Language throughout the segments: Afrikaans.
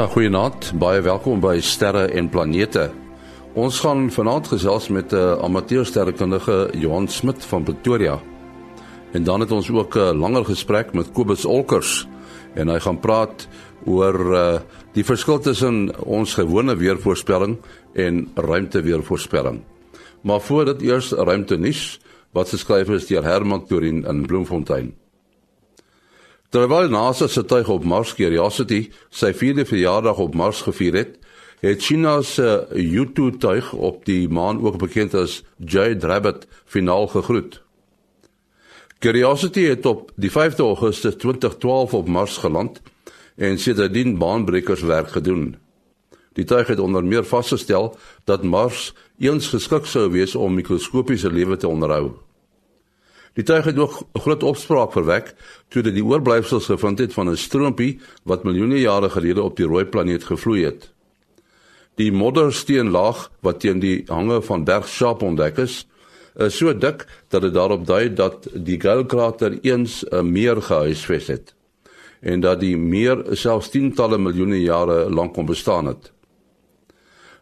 Ja, goeienaand. Baie welkom by Sterre en Planete. Ons gaan vanaand gesels met 'n uh, amateursterrekundige Johan Smit van Pretoria. En dan het ons ook 'n uh, langer gesprek met Kobus Olkers en hy gaan praat oor uh, die verskil tussen ons gewone weervoorspelling en ruimteweervoorspelling. Maar voordat eers ruimte nuus wat geskryf is deur Herman Torin in Bloemfontein. Terwyl NASA se tuig op Mars Curiosity sy vierde verjaardag op Mars gevier het, het China se Yutu tuig op die maan ook bekend as Jade Rabbit finaal gegroet. Curiosity het op die 5de Augustus 2012 op Mars geland en sedertdien baanbrekers werk gedoen. Die tuig het onder meer vasgestel dat Mars eens geskik sou wees om mikroskopiese lewe te onderhou. Die tuig het ook groot opspraak verwek toe dit die oorblyfsels gevind het van 'n stroompie wat miljoene jare gelede op die rooi planeet gevloei het. Die moddersteenlaag wat teen die hange van Berg Sharp ontdek is, is so dik dat dit daarop dui dat die Gale-krater eens 'n meer gehuisves het en dat die meer selfs tientalle miljoene jare lank kon bestaan het.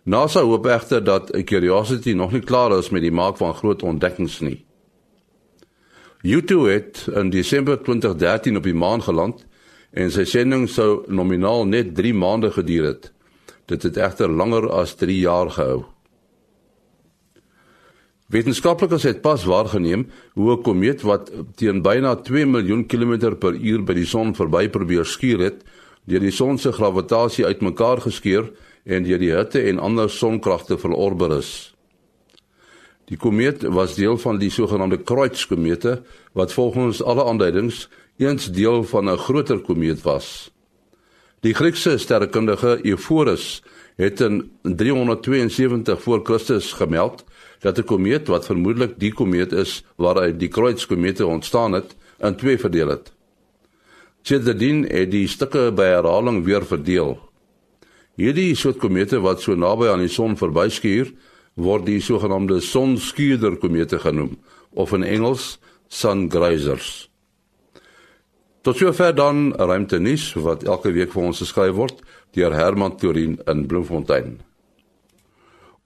NASA hoop egter dat Curiosity nog nie klaar is met die maak van groot ontdekkings nie. YouTube het in Desember 2013 op die maan geland en sy sending sou nominaal net 3 maande geduur het. Dit het egter langer as 3 jaar gehou. Wetenskaplikes het pas waargeneem hoe 'n komeet wat teen byna 2 miljoen kilometer per uur by die son verby probeer skuur het, deur die son se gravitasie uitmekaar geskeur en deur die hitte en ander sonkragte verorber is. Die komeet was deel van die sogenaamde Kreutz-komete wat volgens alle aanduidings eens deel van 'n groter komeet was. Die Griekse sterrekundige Ephorus het in 372 voor Christus gemeld dat 'n komeet wat vermoedelik die komeet is waaruit die Kreutz-komete ontstaan het, in twee verdeel het. Sedertdien het die stukke by herhaling weer verdeel. Hierdie soort komete wat so naby aan die son verbyskuur, word die sogenaamde sonskuurder komete genoem of in Engels sun grazers. Tot sover dan ruimte nuus wat elke week vir ons geskryf word deur Herman Torin in Bloemfontein.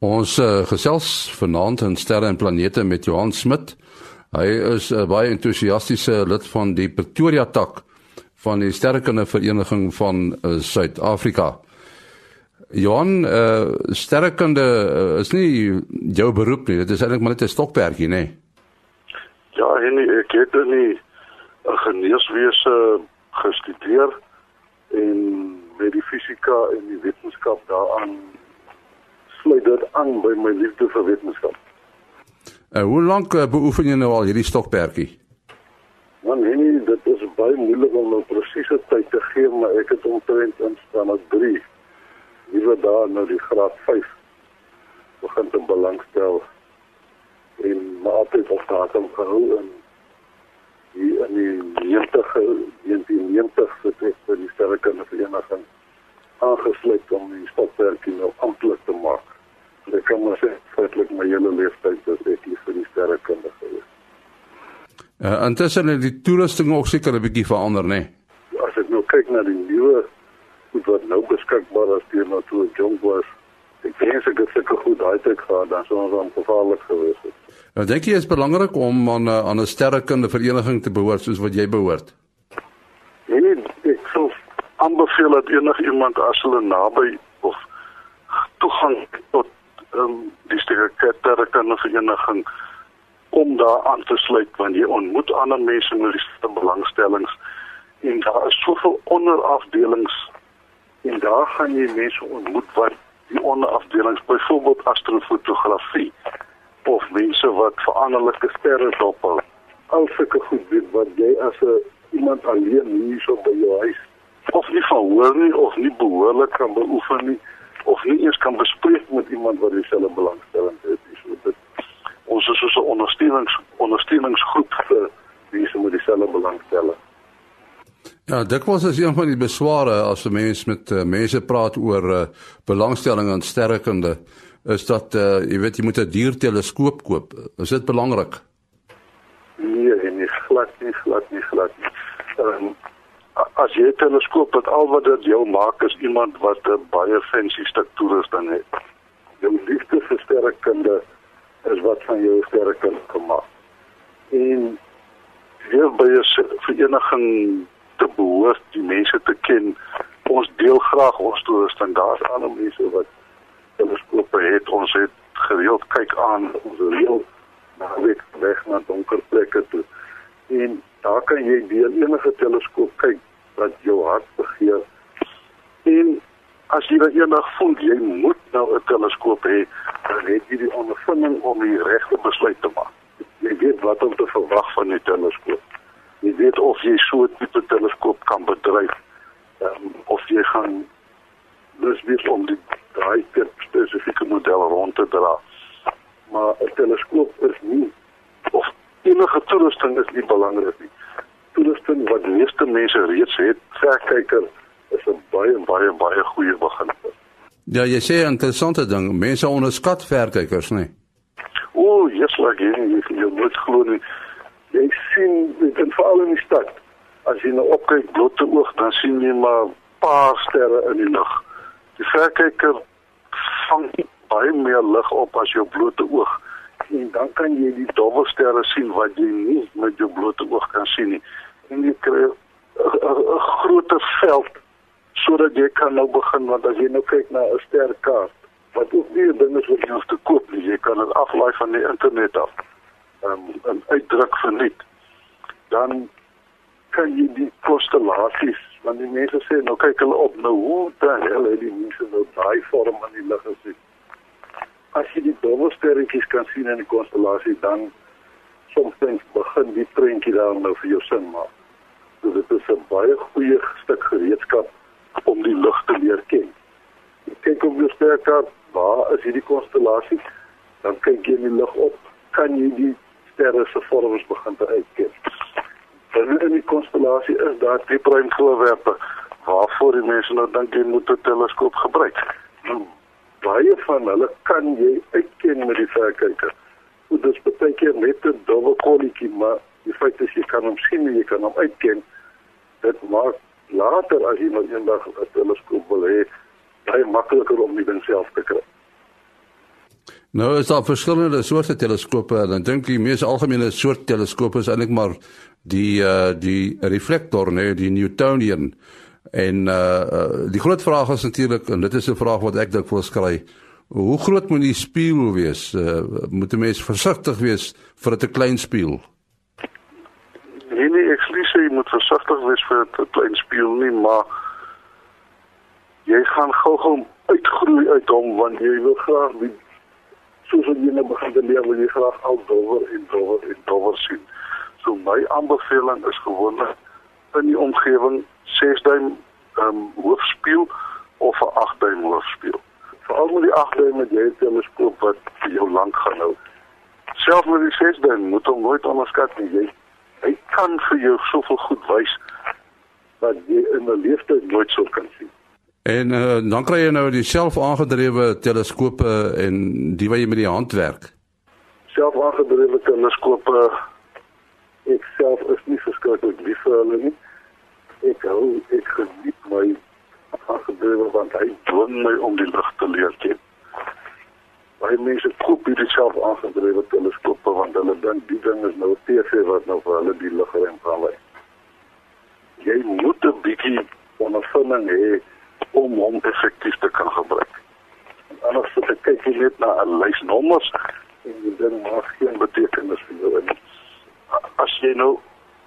Ons uh, gesels vanaand in sterre en planete met Johan Smit. Hy is 'n uh, baie entoesiastiese lid van die Pretoria tak van die sterrekunde vereniging van uh, Suid-Afrika. Johan, uh, sterrekunde uh, is nie jou beroep nie. Dit is eintlik maar net 'n stokperdjie, nê? Nee. Ja, en ek het nie 'n geneeswese gestudeer en met die fisika en die wetenskap daaraan sluit dit aan by my liefde vir wetenskap. En uh, hoe lank uh, beoefen jy nou al hierdie stokperdjie? Man, nee, dit is baie moeilik om 'n presiese tyd te gee, maar ek het omtrent in staan as 3 nuwe daar nou die graad 5 begin te belangstel en maar altyd op datum gehou en hier in die 90 1990 het ek vir die sterrekunde vereniging aangesluit om die stopwerkie nou amptelik te maak. So ek kan maar sê feitelik my hele lewenstyd is ek hier vir die sterrekunde gewees. Uh, intussen het die toerusting ook seker 'n bietjie verander, né? Nee? As ek nou kyk na die nuwe goed wat nou beskikbaar is teenoor toe jong was. Ek dink ek het seker goed daai tyd gehad, dan sou ons ongevaarlik gewees het. Nou dink jy is belangrik om aan 'n eh, aan 'n sterrekunde vereniging te behoort soos wat jy behoort? Nee, ek sou aanbeveel dat enigiemand as hulle naby of toegang tot um, die sterrekunde vereniging om daar aan te sluit want jy ontmoet ander mense met dieselfde belangstellings en daar is soveel onderafdelings en daar gaan jy mense ontmoet wat die onderafdelings byvoorbeeld astrofotografie of mense wat veranderlike sterre dophou. Al sulke goed weet wat jy as 'n iemand alleen hier so by jou huis of nie verhoor nie of nie behoorlik kan beoefen nie of nie eens kan bespreek met iemand wat dieselfde belangstelling het nie. So dit ons is so 'n ondersteunings ondersteuningsgroep vir mense met dieselfde belangstelling. Ja, dit was as een van die besware as 'n mens met uh, mense praat oor uh, belangstelling aan sterrekunde, is dat uh, jy weet jy moet 'n dierteleskoop koop. Is dit belangrik? Nee, en nie glad nie, glad nie, glad nie. Um, as jy 'n teleskoop het al wat dit jou maak is iemand wat 'n baie fancy stuk toerusting het. Jou liefde vir sterrekunde is wat van jou sterrekunde gemaak. En jy by 'n vereniging te behoort, die mense te ken. Ons deel graag ons toerusting. Daar's ander mense wat teleskope het. Ons het gereeld kyk aan ons reël na weg weg na donker plekke toe. En daar kan jy deur enige teleskoop kyk wat jou hart begeer. En as jy eendag voel jy moet nou 'n teleskoop hê, dan het jy die ondervinding om die regte besluit te maak. Jy weet wat om te verwag van 'n teleskoop. Weet of jy so 'n tipe teleskoop kan bedryf. Um, of jy gaan dus weer om die daai spesifieke model rond te dra. Maar 'n teleskoop is nie of enige toerusting is nie belangrik nie. Toerusting wat die meeste mense reeds het, verkyker is 'n baie baie baie goeie begin. Ja, jy sê 'n interessante ding, mense onderskat verkykers, nee. O, yes, like jy, jy, jy moet glo nie. Jy sien dit in veral in die stad. As jy nou opkyk blote oog, dan sien jy maar paar sterre in die lug. Die verkyker vang baie meer lig op as jou blote oog en dan kan jy die dobbelsterre sien wat jy nie met jou blote oog kan sien nie. En jy kry 'n groter veld sodat jy kan nou begin want as jy nou kyk na 'n sterkaart wat ook nie 'n ding is wat jy hoef te koop nie, jy kan dit aflaai van die internet af. Ehm um, 'n uitdruk verniet. Dan kan jy die konstellasies want die mense sê nou kyk hulle op nou hoe dan hel het die mense nou daai vorm in die lug gesien as jy die dobbelsterretjies kan sien in die konstellasie dan soms begin die prentjie daar nou vir jou sin maak. So dit is 'n baie goeie stuk gereedskap om die lig te leer ken. Jy kyk op jou sterkaart, waar is hierdie konstellasie? Dan kyk jy in die lig op, kan jy die sterre se vorms begin te uitken. Binne in die konstellasie is daar diep ruim voorwerpe waarvoor die mense nou dink jy moet 'n teleskoop gebruik. Nou, baie van hulle kan jy uitken met die verkyker. Dit is baie keer net 'n dubbel kolletjie, maar die feit is jy kan hom sien en jy kan hom uitken. Dit maak later as jy nou eendag 'n teleskoop wil hê, baie makliker om die ding self te kry. Nou is daar verskillende soorte teleskope en dan dink jy mees algemene soort teleskoop is eintlik maar die uh die reflektor, nee, die Newtonian. En uh, die groot vraag is natuurlik en dit is 'n vraag wat ek dikwels kry. Hoe groot moet die spieël wees? Uh, moet 'n mens versigtig wees vir 'n klein spieël? Nee nee, ek sê jy moet versigtig wees vir 'n klein spieël nie, maar jy gaan gou-gou uitgroei uit hom want jy wil graag die soos jy nou begin te leer, wil jy graag al dowwer en dowwer en dowwer sien. So my aanbeveling is gewoonlik in die omgewing 6 duim ehm um, hoofspieël of 'n 8 duim hoofspieël. Veral met die 8 duim met jy 'n teleskoop wat jou lank gaan hou. Selfs met die 6 duim moet hom nooit onderskat nie. Jy hy kan vir jou soveel goed wys wat jy in 'n lewe nooit sou kan sien. En uh, dan kry jy nou die self-aangedrewe teleskope en die wat jy met die hand werk. Self-aangedrewe teleskope ek self is nie verskriklik lief vir hulle nie ek hou ek geniet my afgedrewe want hy dwing my om die lig te leer ken. Baie mense koop hierdie self aangedrewe teleskope want hulle dink die ding is nou TV wat nou vir hulle die ligruim gaan lei. Jy moet 'n bietjie ondervinding hê om hom effektief te kan gebruik. En anders as ek kyk net na 'n lys nommers en die ding maak geen betekenis vir jou nie. As jy nou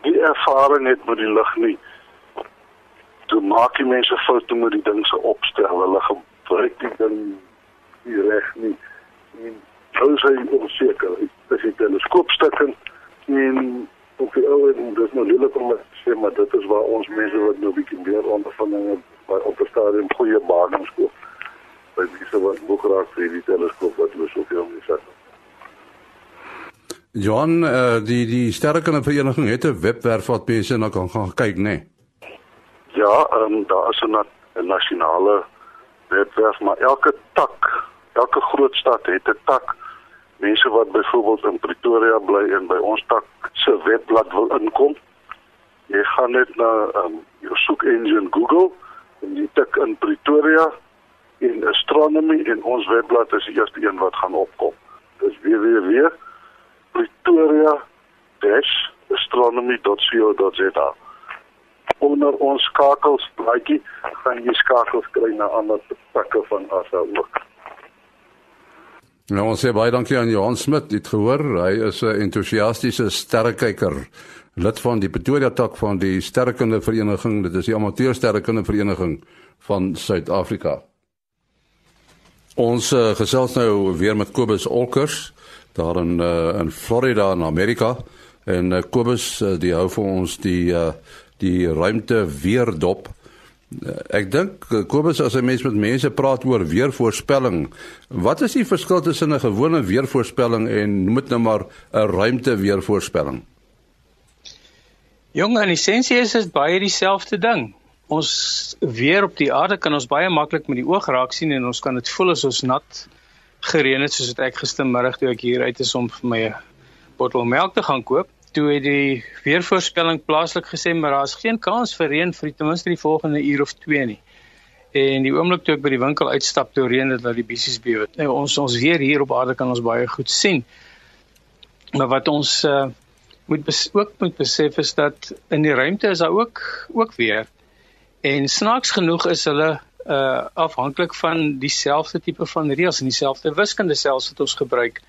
die ervaring het met die lig nie, toe maak die mense foute met die ding se opstel. Hulle gebruik die ding nie reg nie. En hou sy onseker. Dit is 'n teleskoopstuk en op die ou en dis nou lelik om te sê maar dit is waar ons mense wat nou bietjie meer ondervinding het by op 'n stadium goeie basis koop. By mense wat boek raak vir die teleskoop wat hulle soveel mee sê. Johan, uh, die die sterrekunde vereniging het 'n webwerf wat mense na kan gaan kyk, né? Nee? Ja, ehm um, daar is 'n na nasionale webwerf, maar elke tak, elke groot stad het 'n tak. Mense wat byvoorbeeld in Pretoria bly en by ons tak se webblad wil inkom, Jy gaan net na um, jou soek engine Google en jy tik in Pretoria en astronomy en ons webblad is die eerste een wat gaan opkom. Dis www.pretoria-astronomy.co.za. Onder ons skakels blaadjie gaan jy skakels kry na ander takke van ASA ook. Nou ons sê baie dankie aan Johan Smit. Dit gehoor, hy is 'n entoesiastiese sterrekyker, lid van die Pretoria tak van die Sterrekunde Vereniging. Dit is die amateur sterrekunde vereniging van Suid-Afrika. Ons uh, gesels nou weer met Kobus Olkers daar in uh, in Florida in Amerika en uh, Kobus uh, die hou vir ons die uh, die ruimte weer dop. Uh, ek dink Kobus as 'n mens met mense praat oor weervoorspelling, wat is die verskil tussen 'n gewone weervoorspelling en noem dit nou maar 'n ruimte weervoorspelling? Jong, in essensie is dit baie dieselfde ding ons weer op die aarde kan ons baie maklik met die oog raak sien en ons kan dit voel as ons nat gereën het soos wat ek gistermiddag toe ek hier uit is om vir my bottel melk te gaan koop. Toe het die weervoorspelling plaaslik gesê maar daar's geen kans vir reën vir ten minste die volgende uur of 2 nie. En die oomblik toe ek by die winkel uitstap toe reën dit dat die bissies bewe. Nou ons ons weer hier op aarde kan ons baie goed sien. Maar wat ons uh, moet ook moet besef is dat in die ruimte is daar ook ook weer. En snaaks genoeg is hulle uh afhanklik van dieselfde tipe van reëls en dieselfde wiskunde selfs wat ons gebruik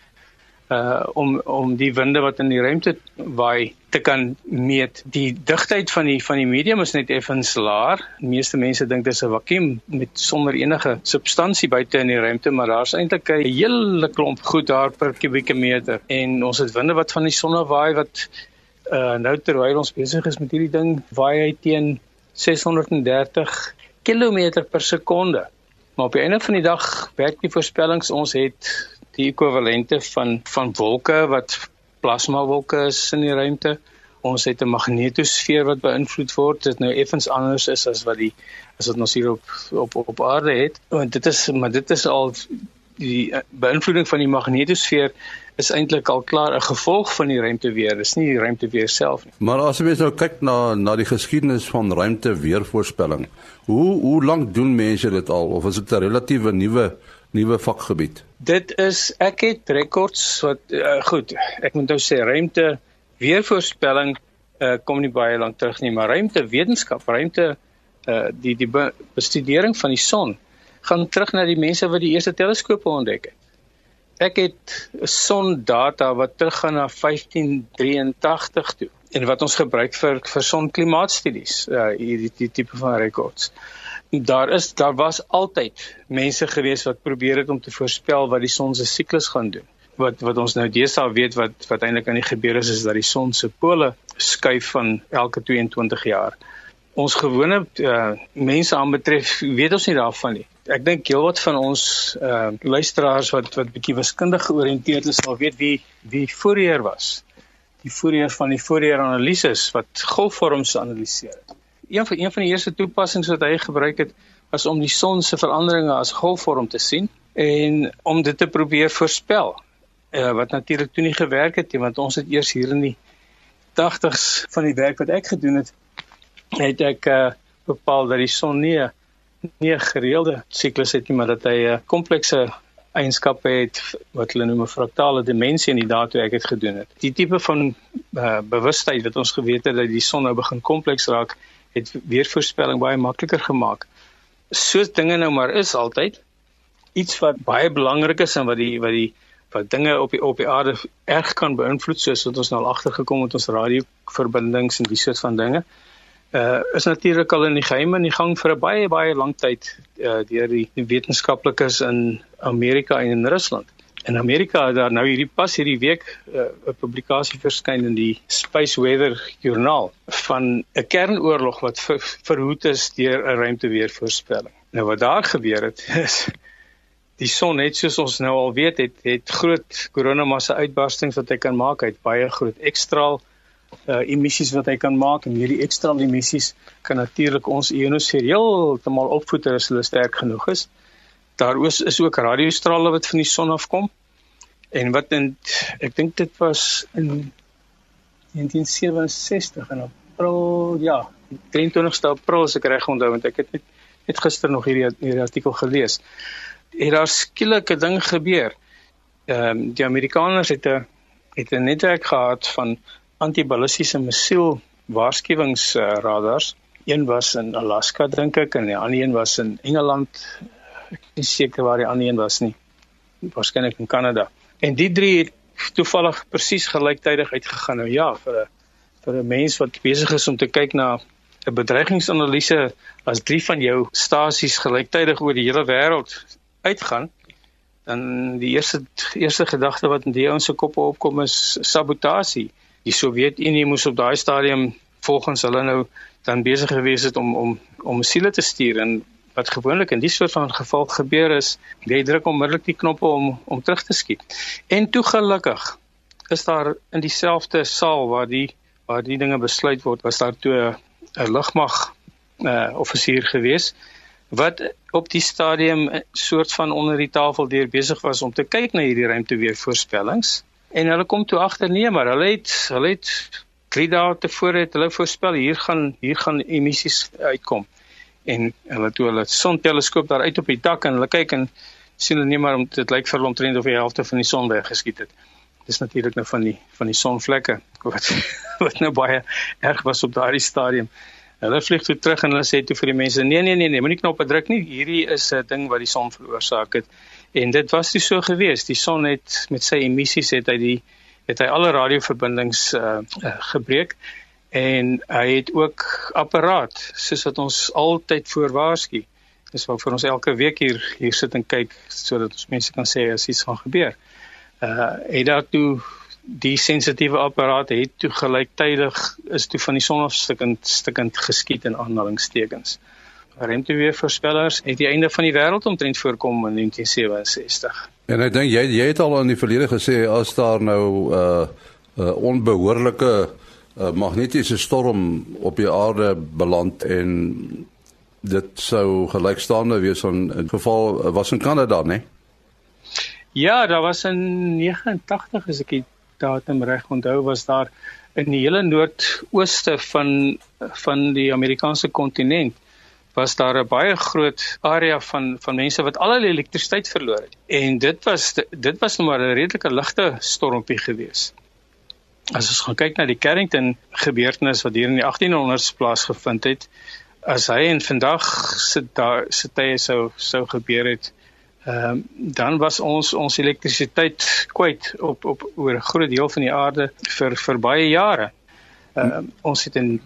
uh om om die winde wat in die ruimte waai te kan meet. Die digtheid van die van die medium is net effens laer. Die meeste mense dink dis 'n vakuum met sonder enige substansie buite in die ruimte, maar daar's eintlik 'n hele klomp goed daar per kubieke meter. En ons het winde wat van die son af waai wat uh nou terwyl ons besig is met hierdie ding, waai hy teen 630 km per sekonde. Maar op die einde van die dag werk die voorspellings ons het die ekwivalente van van wolke wat plasma wolke is in die ruimte. Ons het 'n magnetosfeer wat beïnvloed word. Dit nou effens anders is as wat die as wat ons hier op op op aarde het. Want dit is maar dit is al die eh, beïnvloeding van die magnetosfeer is eintlik al klaar 'n gevolg van die ruimteweer. Dis nie die ruimteweer self nie. Maar as jy nou kyk na na die geskiedenis van ruimteweervoorspelling, hoe hoe lank doen mense dit al of is dit 'n relatiewe nuwe nuwe vakgebied? Dit is ek het rekords wat uh, goed, ek moet nou sê ruimte weervoorspelling uh, kom nie baie lank terug nie, maar ruimtewetenskap, ruimte uh, die die bestudering van die son gaan terug na die mense wat die eerste teleskope ontdek het. Ek het sondata wat teruggaan na 1583 toe en wat ons gebruik vir vir sonklimaatstudies, uh hierdie die tipe van rekords. Daar is daar was altyd mense gewees wat probeer het om te voorspel wat die son se siklus gaan doen. Wat wat ons nou deesdae weet wat wat eintlik aan die gebeur is is dat die son se pole skuif van elke 22 jaar. Ons gewone uh mense aanbetref weet ons nie daarvan nie ek dink heelwat van ons uh luisteraars wat wat bietjie wiskundig georiënteerd is sal weet wie wie Fourier was. Die Fourier van die Fourier analises wat golfvorms analiseer. Een van een van die eerste toepassings wat hy gebruik het was om die son se veranderinge as golfvorm te sien en om dit te probeer voorspel. Uh wat natuurlik toe nie gewerk het nie want ons het eers hier in die 80s van die werk wat ek gedoen het het ek uh bepaal dat die son nie nie gereelde siklus het nie, maar dat hy 'n komplekse eienskappe het wat hulle noem 'n fraktale dimensie in die dae toe ek dit gedoen het. Die tipe van uh, bewustheid wat ons geweet het dat die son nou begin kompleks raak, het weer voorspelling baie makliker gemaak. Soos dinge nou maar is altyd iets wat baie belangrik is en wat die wat die wat dinge op die op die aarde erg kan beïnvloed soos wat ons nou al agtergekom het met ons radioverbindings en die soort van dinge uh is natuurlik al in die geheim in die gang vir 'n baie baie lang tyd uh deur die, wetenskaplikes in Amerika en in Rusland. In Amerika het daar nou hierdie pas hierdie week 'n uh, publikasie verskyn in die Space Weather Journal van 'n kernoorlog wat ver, verhoed is deur 'n ruimteweervoorspelling. Nou wat daar gebeur het is die son het soos ons nou al weet het het groot koronamassa uitbarstings wat hy kan maak uit baie groot ekstraal uh, emissies wat hy kan maak en hierdie ekstra emissies kan natuurlik ons ionosfeer heeltemal opvoeder as hulle sterk genoeg is. Daar is, is ook radiostrale wat van die son afkom. En wat in ek dink dit was in 1967 en op April, ja, 23ste April as ek reg onthou want ek het net net gister nog hierdie hierdie artikel gelees. Het daar skielik 'n ding gebeur. Ehm um, die Amerikaners het 'n het 'n netwerk gehad van antiballistiese missiel waarskuwingsradars. Uh, een was in Alaska dink ek en die ander een was in Engeland. Is seker waar die ander een was nie. Waarskynlik in Kanada. En die drie het toevallig presies gelyktydig uitgegaan. Nou ja, vir 'n vir 'n mens wat besig is om te kyk na 'n bedreigingsanalise as drie van jou stasies gelyktydig oor die hele wêreld uitgaan, dan die eerste eerste gedagte wat in die ouens se koppe opkom is sabotasie. Die Sowjetunie moes op daai stadium volgens hulle nou dan besig gewees het om om om siele te stuur en wat gewoonlik in die soort van geval gebeur is, jy druk onmiddellik die knoppe om om terug te skiet. En toe gelukkig is daar in dieselfde saal waar die waar die dinge besluit word, was daar toe 'n lugmag uh offisier gewees wat op die stadium soort van onder die tafel deur besig was om te kyk na hierdie ruimteweervoorspellings en hulle kom toe agter nee maar hulle het hulle het 3 dae tevore het hulle voorspel hier gaan hier gaan emissies uitkom en hulle toe hulle sonteleskoop daar uit op die dak en hulle kyk en sien hulle nie maar om dit lyk vir hulle omtrent of die helfte van die son weggeskiet het. Dis natuurlik nou van die van die sonvlekke wat wat nou baie erg was op daardie stadium. Hulle vlieg toe terug en hulle sê toe vir die mense nee nee nee nee moenie knoppe druk nie. Hierdie is 'n ding wat die son veroorsaak het. En dit was nie so gewees. Die son het met sy emissies het hy die het hy alle radioverbindings uh, uh gebreek en hy het ook apparaat soos wat ons altyd voorwaarsku. Dis wat vir ons elke week hier hier sit en kyk sodat ons mense kan sê as iets gaan gebeur. Uh het daartoe die sensitiewe apparaat het toe gelyktydig is toe van die son afstukkend stukkend geskiet in aanhalingstekens. Ruimteweervoorspellers het die einde van die wêreld omtrent voorkom in 1967. En ek dink jy jy het al in die verlede gesê as daar nou uh uh onbehoorlike uh 'n magnetiese storm op die aarde beland en dit sou gelykstaande wees aan 'n geval was in Kanada, né? Ja, daar was in 89 as ek die datum reg onthou, was daar in die hele noordooste van van die Amerikaanse kontinent was daar 'n baie groot area van van mense wat al hulle elektrisiteit verloor het. En dit was dit was nog maar 'n redelike ligte stormpie geweest as ons gaan kyk na die Carrington gebeurtenis wat hier in die 1800s plaasgevind het, as hy en vandag daar sit hy sou sou gebeur het, ehm um, dan was ons ons elektrisiteit kwyt op op oor 'n groot deel van die aarde vir vir baie jare. Ehm um, ons het in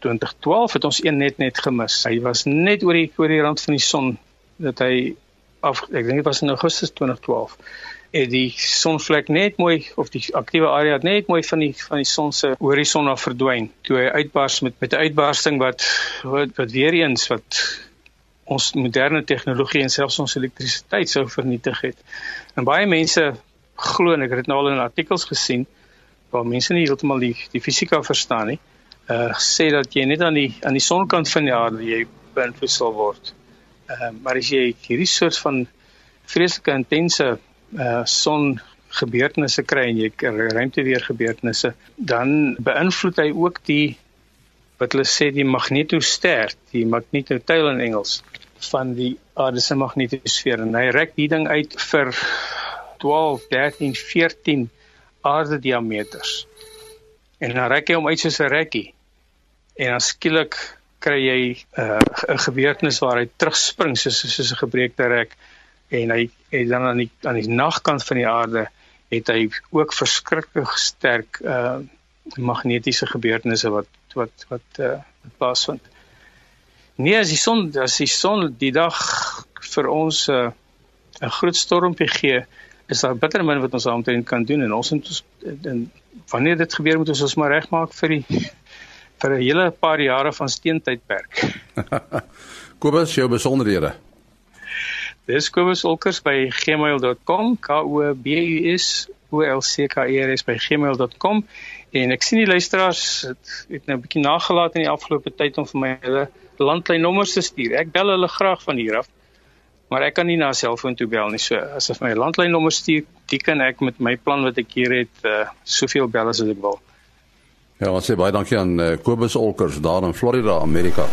2012 het ons een net net gemis. Hy was net oor die oor die rand van die son dat hy af ek dink dit was in Augustus 2012 het die sonvlek net mooi of die aktiewe area het net mooi van die van die son se horison af verdwyn toe hy uitbars met met 'n uitbarsting wat wat, wat weer eens wat ons moderne tegnologie en selfs ons elektrisiteit sou vernietig het. En baie mense glo en ek het dit nou al in artikels gesien waar mense nie heeltemal die die fisika verstaan nie. Uh sê dat jy net aan die aan die sonkant van die aarde jy beïnvloed sal word. Ehm uh, maar as jy hierdie soort van vreeslike intense uh son gebeurtenisse kry en jy ruimteweer gebeurtenisse dan beïnvloed hy ook die wat hulle sê die magnetoster die magnetotail in Engels van die aarde se magnetosfeer. En hy rek die ding uit vir 12 13 14 aarde diameters en dan rek hy hom uit soos 'n rekkie. En dan skielik kry jy uh, 'n uh, gebeurtenis waar hy terugspring soos soos 'n gebreekte rek en hy het dan aan die aan die nagkant van die aarde het hy ook verskriklik sterk uh magnetiese gebeurtenisse wat wat wat uh plaasvind. Nee, as die son as die son die dag vir ons 'n uh, 'n groot stormpie gee, is daar bitter min wat ons daaromtrent kan doen en ons ons en wanneer dit gebeur moet ons ons maar regmaak vir die vir 'n hele paar jare van steentydperk. Kobus, jou besonderhede. Dis Kobus Olkers by gmail.com, K O B U S O L C K E R S by gmail.com. En ek sien die luisteraars het, het nou 'n bietjie nagelaat in die afgelope tyd om vir my hulle landlynnommers te stuur. Ek bel hulle graag van hier af. Maar ek kan nie na 'n selfoon toe bel nie. So as hulle my landlynnommer stuur, dan kan ek met my plan wat ek hier het, uh soveel bel as ek wil. Ja, ons sê baie dankie aan uh, Kobus Olkers daar in Florida, Amerika.